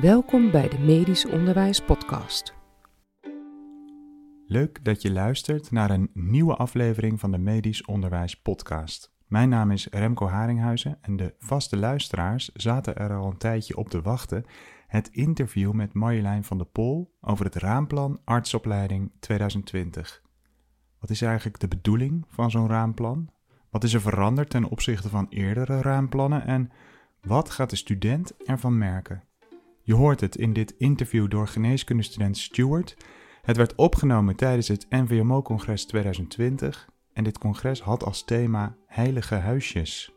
Welkom bij de Medisch Onderwijs Podcast. Leuk dat je luistert naar een nieuwe aflevering van de Medisch Onderwijs Podcast. Mijn naam is Remco Haringhuizen en de vaste luisteraars zaten er al een tijdje op te wachten. Het interview met Marjolein van der Pol over het raamplan artsopleiding 2020. Wat is eigenlijk de bedoeling van zo'n raamplan? Wat is er veranderd ten opzichte van eerdere raamplannen en wat gaat de student ervan merken? Je hoort het in dit interview door geneeskundestudent Stewart. Het werd opgenomen tijdens het NVMO-congres 2020 en dit congres had als thema Heilige Huisjes.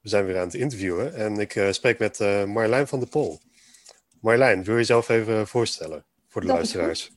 We zijn weer aan het interviewen en ik uh, spreek met uh, Marjolein van der Pol. Marjolein, wil je jezelf even voorstellen voor de Dat luisteraars?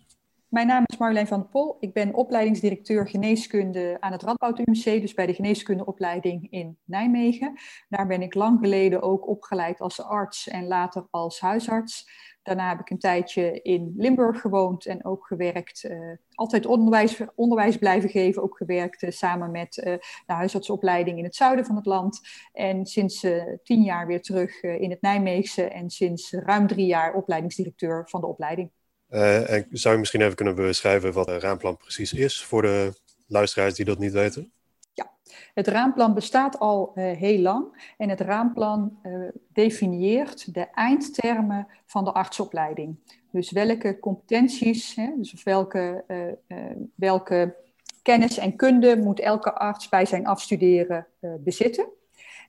Mijn naam is Marjolein van der Pol. Ik ben opleidingsdirecteur geneeskunde aan het Radboud UMC, dus bij de geneeskundeopleiding in Nijmegen. Daar ben ik lang geleden ook opgeleid als arts en later als huisarts. Daarna heb ik een tijdje in Limburg gewoond en ook gewerkt, uh, altijd onderwijs, onderwijs blijven geven, ook gewerkt uh, samen met uh, de huisartsopleiding in het zuiden van het land. En sinds tien jaar weer terug in het Nijmeegse en sinds ruim drie jaar opleidingsdirecteur van de opleiding. Uh, en zou je misschien even kunnen beschrijven wat een raamplan precies is voor de luisteraars die dat niet weten? Ja, het raamplan bestaat al uh, heel lang en het raamplan uh, definieert de eindtermen van de artsopleiding. Dus welke competenties, hè, dus welke, welke kennis en kunde moet elke arts bij zijn afstuderen bezitten.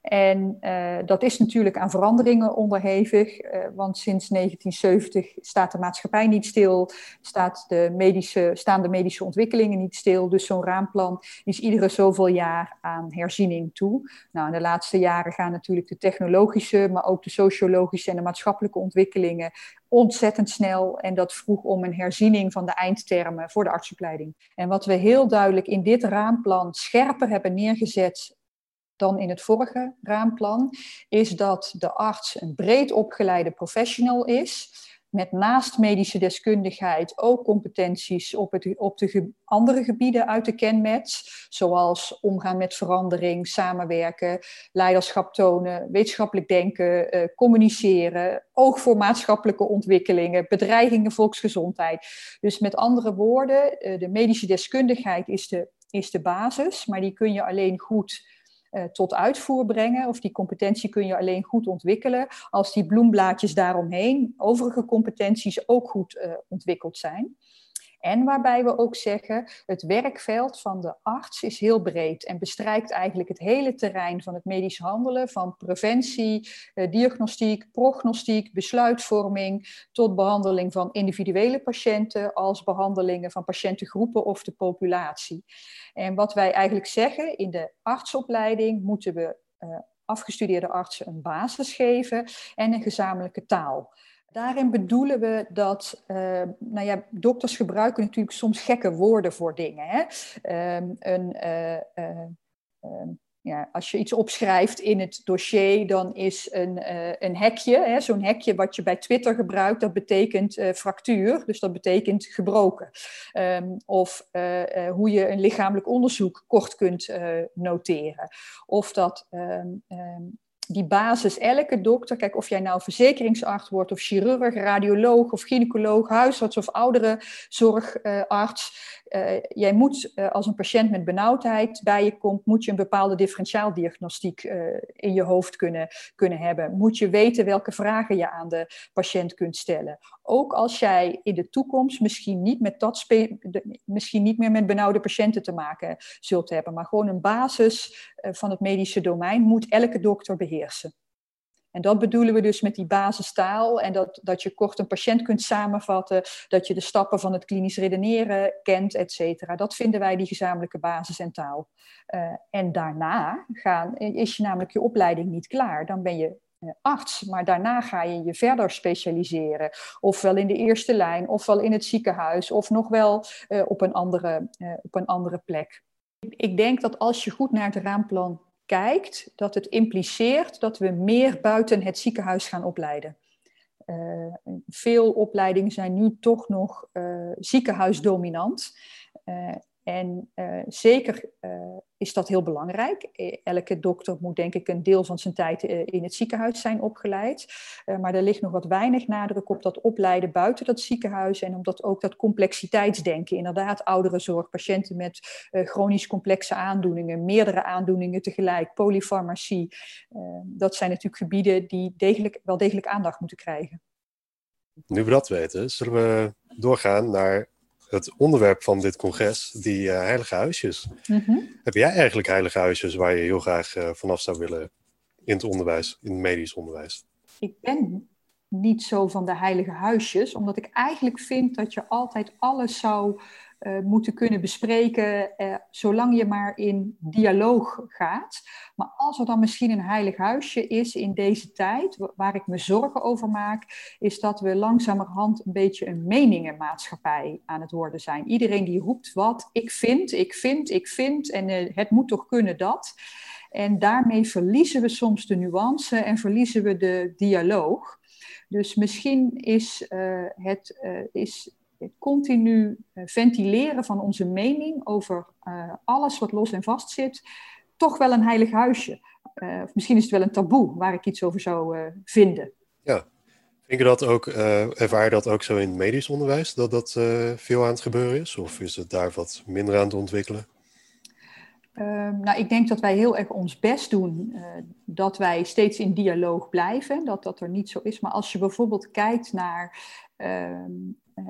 En uh, dat is natuurlijk aan veranderingen onderhevig, uh, want sinds 1970 staat de maatschappij niet stil, staat de medische, staan de medische ontwikkelingen niet stil. Dus zo'n raamplan is iedere zoveel jaar aan herziening toe. Nou, in de laatste jaren gaan natuurlijk de technologische, maar ook de sociologische en de maatschappelijke ontwikkelingen ontzettend snel. En dat vroeg om een herziening van de eindtermen voor de artsopleiding. En wat we heel duidelijk in dit raamplan scherper hebben neergezet dan in het vorige raamplan, is dat de arts een breed opgeleide professional is, met naast medische deskundigheid ook competenties op, op de andere gebieden uit de kenmets, zoals omgaan met verandering, samenwerken, leiderschap tonen, wetenschappelijk denken, eh, communiceren, oog voor maatschappelijke ontwikkelingen, bedreigingen volksgezondheid. Dus met andere woorden, eh, de medische deskundigheid is de, is de basis, maar die kun je alleen goed uh, tot uitvoer brengen. Of die competentie kun je alleen goed ontwikkelen als die bloemblaadjes daaromheen, overige competenties ook goed uh, ontwikkeld zijn. En waarbij we ook zeggen, het werkveld van de arts is heel breed en bestrijkt eigenlijk het hele terrein van het medisch handelen, van preventie, eh, diagnostiek, prognostiek, besluitvorming, tot behandeling van individuele patiënten als behandelingen van patiëntengroepen of de populatie. En wat wij eigenlijk zeggen, in de artsopleiding moeten we uh, afgestudeerde artsen een basis geven en een gezamenlijke taal. Daarin bedoelen we dat, uh, nou ja, dokters gebruiken natuurlijk soms gekke woorden voor dingen. Hè? Um, een, uh, uh, ja, als je iets opschrijft in het dossier, dan is een, een hekje, zo'n hekje wat je bij Twitter gebruikt, dat betekent fractuur, dus dat betekent gebroken. Um, of hoe je een lichamelijk onderzoek kort kunt noteren. Of dat die basis, elke dokter, kijk of jij nou verzekeringsarts wordt of chirurg, radioloog of gynaecoloog, huisarts of ouderenzorgarts, uh, jij moet uh, als een patiënt met benauwdheid bij je komt, moet je een bepaalde differentiaaldiagnostiek uh, in je hoofd kunnen, kunnen hebben. Moet je weten welke vragen je aan de patiënt kunt stellen. Ook als jij in de toekomst misschien niet, met dat misschien niet meer met benauwde patiënten te maken zult hebben, maar gewoon een basis van het medische domein moet elke dokter beheersen. En dat bedoelen we dus met die basistaal en dat, dat je kort een patiënt kunt samenvatten, dat je de stappen van het klinisch redeneren kent, et cetera. Dat vinden wij die gezamenlijke basis en taal. Uh, en daarna gaan, is je namelijk je opleiding niet klaar. Dan ben je uh, arts, maar daarna ga je je verder specialiseren. Ofwel in de eerste lijn, ofwel in het ziekenhuis, of nog wel uh, op, een andere, op een andere plek. Ik denk dat als je goed naar het raamplan kijkt, dat het impliceert dat we meer buiten het ziekenhuis gaan opleiden. Uh, veel opleidingen zijn nu toch nog uh, ziekenhuisdominant. Uh, En uh, zeker uh, is dat heel belangrijk. Elke dokter moet denk ik een deel van zijn tijd in het ziekenhuis zijn opgeleid. Maar er ligt nog wat weinig nadruk op dat opleiden buiten dat ziekenhuis. En omdat ook dat complexiteitsdenken, inderdaad ouderenzorg, patiënten met chronisch complexe aandoeningen, meerdere aandoeningen tegelijk, polyfarmacie. dat zijn natuurlijk gebieden die degelijk, wel degelijk aandacht moeten krijgen. Nu we dat weten, zullen we doorgaan naar het onderwerp van dit congres, die uh, heilige huisjes. Mhm. Heb jij eigenlijk heilige huisjes waar je heel graag uh, vanaf zou willen in het onderwijs, in het medisch onderwijs? Ik ben niet zo van de heilige huisjes, omdat ik eigenlijk vind dat je altijd alles zou uh, moeten kunnen bespreken, uh, zolang je maar in dialoog gaat. Maar als er dan misschien een heilig huisje is in deze tijd, waar ik me zorgen over maak, is dat we langzamerhand een beetje een meningenmaatschappij aan het worden zijn. Iedereen die roept wat, ik vind, ik vind, ik vind, en uh, het moet toch kunnen dat. En daarmee verliezen we soms de nuance en verliezen we de dialoog. Dus misschien is, het, is continu eh, ventileren van onze mening over eh, alles wat los en vast zit, toch wel een heilig huisje. Uh, of misschien is het wel een taboe waar ik iets over zou vinden. Ja, Vind je dat ook, ervaar je dat ook zo in het medisch onderwijs, dat dat veel aan het gebeuren is? Of is het daar wat minder aan het ontwikkelen? Ehm, nou, ik denk dat wij heel erg ons best doen dat wij steeds in dialoog blijven, dat dat er niet zo is. Maar als je bijvoorbeeld kijkt naar ehm,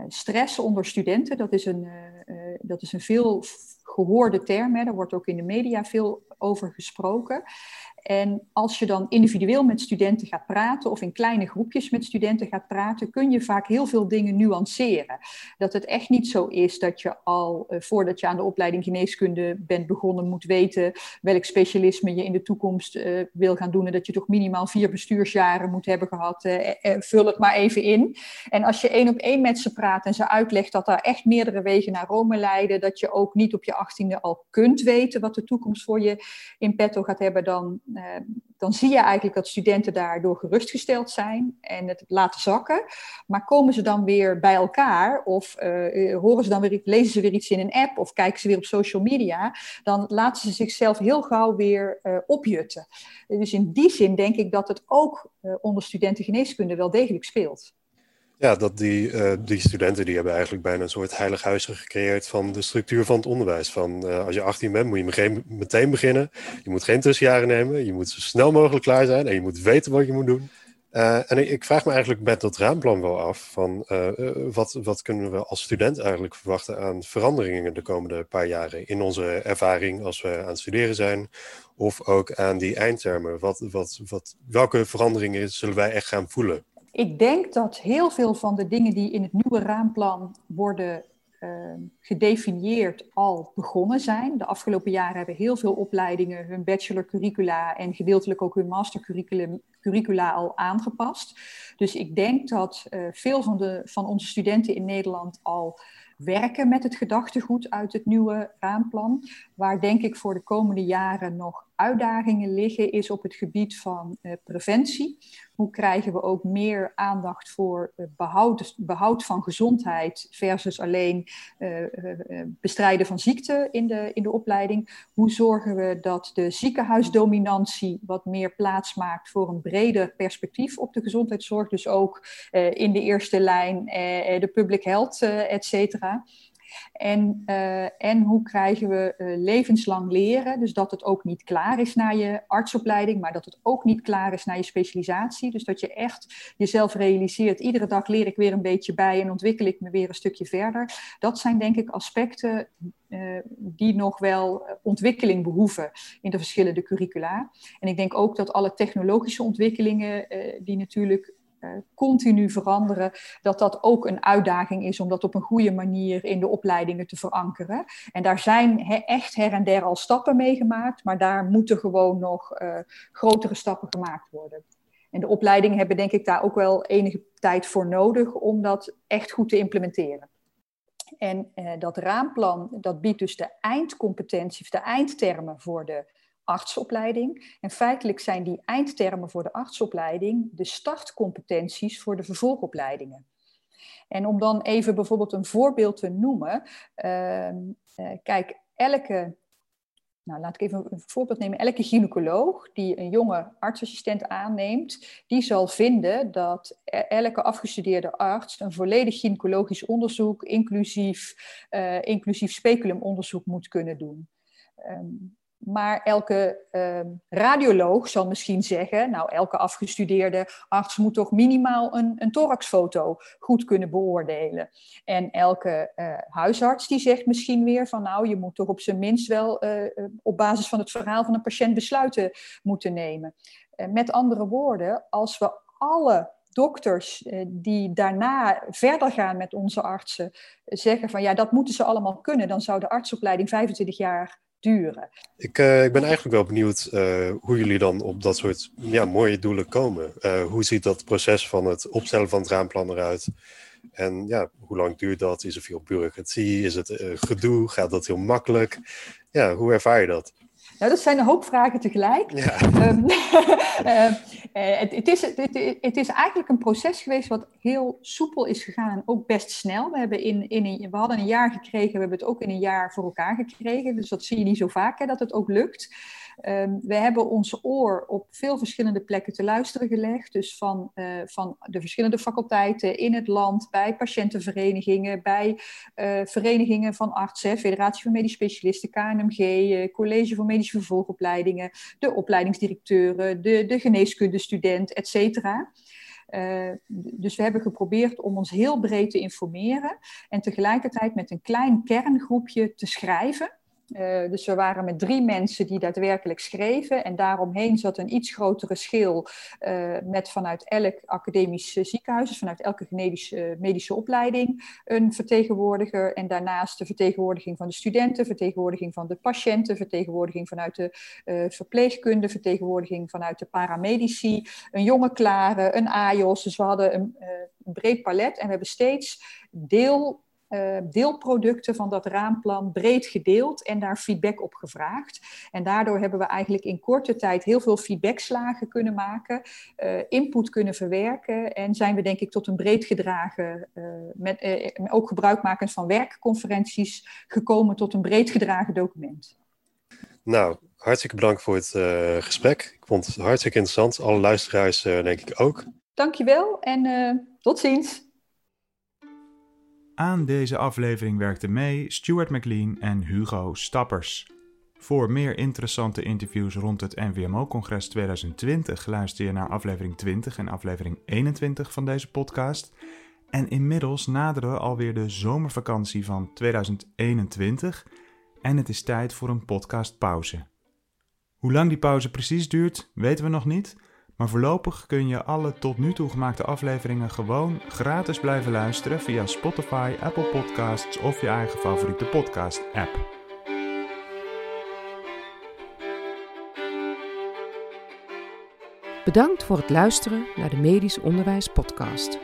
stress onder studenten, dat is een, uh, dat is een veel gehoorde term. Hè. Daar wordt ook in de media veel over gesproken. En als je dan individueel met studenten gaat praten of in kleine groepjes met studenten gaat praten, kun je vaak heel veel dingen nuanceren. Dat het echt niet zo is dat je al uh, voordat je aan de opleiding geneeskunde bent begonnen moet weten welk specialisme je in de toekomst uh, wil gaan doen en dat je toch minimaal vier bestuursjaren moet hebben gehad. Uh, vul het maar even in. En als je één op één met ze praat en ze uitlegt dat daar echt meerdere wegen naar Rome leiden, dat je ook niet op je achttiende al kunt weten wat de toekomst voor je in petto gaat hebben, dan dan zie je eigenlijk dat studenten daardoor gerustgesteld zijn en het laten zakken. Maar komen ze dan weer bij elkaar of uh, horen ze dan weer, lezen ze weer iets in een app of kijken ze weer op social media, dan laten ze zichzelf heel gauw weer opjutten. Dus in die zin denk ik dat het ook onder studenten geneeskunde wel degelijk speelt. Ja, dat die, uh, die studenten die hebben eigenlijk bijna een soort heilig huisje gecreëerd van de structuur van het onderwijs. Van uh, als je 18 bent, moet je meteen beginnen. Je moet geen tussenjaren nemen. Je moet zo snel mogelijk klaar zijn en je moet weten wat je moet doen. Uh, en ik, ik, vraag me eigenlijk met dat raamplan wel af van wat, wat kunnen we als student eigenlijk verwachten aan veranderingen de komende paar jaren in onze ervaring als we aan het studeren zijn. Of ook aan die eindtermen. Wat, wat, wat, welke veranderingen zullen wij echt gaan voelen? Ik denk dat heel veel van de dingen die in het nieuwe raamplan worden uh, gedefinieerd al begonnen zijn. De afgelopen jaren hebben heel veel opleidingen hun bachelorcurricula en gedeeltelijk ook hun mastercurricula al aangepast. Dus ik denk dat uh, veel van, de, van onze studenten in Nederland al werken met het gedachtegoed uit het nieuwe raamplan. Waar denk ik voor de komende jaren nog uitdagingen liggen, is op het gebied van uh, preventie. Hoe krijgen we ook meer aandacht voor uh, behoud, behoud, van gezondheid versus alleen uh, bestrijden van ziekte in de, in de opleiding? Hoe zorgen we dat de ziekenhuisdominantie wat meer plaats maakt voor een perspectief op de gezondheidszorg? Dus ook in de eerste lijn de public health, et cetera. En, uh, en hoe krijgen we uh, levenslang leren? Dus dat het ook niet klaar is na je artsopleiding, maar dat het ook niet klaar is na je specialisatie. Dus dat je echt jezelf realiseert, iedere dag leer ik weer een beetje bij en ontwikkel ik me weer een stukje verder. Dat zijn denk ik aspecten uh, die nog wel ontwikkeling behoeven in de verschillende curricula. En ik denk ook dat alle technologische ontwikkelingen, die natuurlijk eh, continu veranderen, dat dat ook een uitdaging is om dat op een goede manier in de opleidingen te verankeren. En daar zijn echt her en der al stappen mee gemaakt, maar daar moeten gewoon nog uh, grotere stappen gemaakt worden. En de opleidingen hebben denk ik daar ook wel enige tijd voor nodig om dat echt goed te implementeren. En uh, dat raamplan, dat biedt dus de eindcompetentie of de eindtermen voor de artsopleiding. En feitelijk zijn die eindtermen voor de artsopleiding de startcompetenties voor de vervolgopleidingen. En om dan even bijvoorbeeld een voorbeeld te noemen. kijk, elke nou, laat ik even een voorbeeld nemen. Elke gynaecoloog die een jonge artsassistent aanneemt, die zal vinden dat e-, elke afgestudeerde arts een volledig gynaecologisch onderzoek, inclusief, uh, inclusief speculumonderzoek, moet kunnen doen. Um, maar elke uh, radioloog zal misschien zeggen, nou, elke afgestudeerde arts moet toch minimaal een, een thoraxfoto goed kunnen beoordelen. En elke uh, huisarts die zegt misschien weer van, nou, je moet toch op zijn minst wel uh, op basis van het verhaal van een patiënt besluiten moeten nemen. met andere woorden, als we alle dokters die daarna verder gaan met onze artsen zeggen van ja, dat moeten ze allemaal kunnen, dan zou de artsopleiding 25 jaar duren. Ik, uh, ik ben eigenlijk wel benieuwd uh, hoe jullie dan op dat soort ja, mooie doelen komen. Uh, hoe ziet dat proces van het opstellen van het raamplan eruit? En ja, hoe lang duurt dat? Is er veel bureaucratie? Is het gedoe? Gaat dat heel makkelijk? Ja, hoe ervaar je dat? Nou, dat zijn een hoop vragen tegelijk. Ja. Um, het, het, is, het, het, is eigenlijk een proces geweest wat heel soepel is gegaan en ook best snel. We, hebben in, in een, we hadden een jaar gekregen, we hebben het ook in een jaar voor elkaar gekregen. Dus dat zie je niet zo vaak, hè, dat het ook lukt. Um, we hebben ons oor op veel verschillende plekken te luisteren gelegd. Dus van, uh, van de verschillende faculteiten in het land, bij patiëntenverenigingen, bij uh, verenigingen van artsen, Federatie van Medisch Specialisten, KNMG, uh, eh, College voor Medische Vervolgopleidingen, de opleidingsdirecteuren, de, de geneeskundestudent, et cetera. Dus we hebben geprobeerd om ons heel breed te informeren en tegelijkertijd met een klein kerngroepje te schrijven. Uh, dus we waren met drie mensen die daadwerkelijk schreven. En daaromheen zat een iets grotere schil uh, met vanuit elk academisch ziekenhuis, dus vanuit elke medische, medische opleiding, een vertegenwoordiger. En daarnaast de vertegenwoordiging van de studenten, vertegenwoordiging van de patiënten, vertegenwoordiging vanuit de verpleegkunde, vertegenwoordiging vanuit de paramedici, een jonge klare, een AIOS. Dus we hadden een, een breed palet en we hebben steeds deel uh, deelproducten van dat raamplan breed gedeeld en daar feedback op gevraagd. En daardoor hebben we eigenlijk in korte tijd heel veel feedbackslagen kunnen maken, uh, input kunnen verwerken en zijn we denk ik tot een breed gedragen, uh, met, ook gebruikmakend van werkconferenties, gekomen tot een breed gedragen document. Nou, hartstikke bedankt voor het gesprek. Ik vond het hartstikke interessant. Alle luisteraars denk ik ook. Dankjewel en tot ziens. Aan deze aflevering werkten mee Stuart McLean en Hugo Stappers. Voor meer interessante interviews rond het NVMO-congres 2020 luister je naar aflevering 20 en aflevering 21 van deze podcast. En inmiddels naderen we alweer de zomervakantie van 2021 en het is tijd voor een podcastpauze. Hoe lang die pauze precies duurt, weten we nog niet. Maar voorlopig kun je alle tot nu toe gemaakte afleveringen gewoon gratis blijven luisteren via Spotify, Apple Podcasts of je eigen favoriete podcast-app. Bedankt voor het luisteren naar de Medisch Onderwijs Podcast.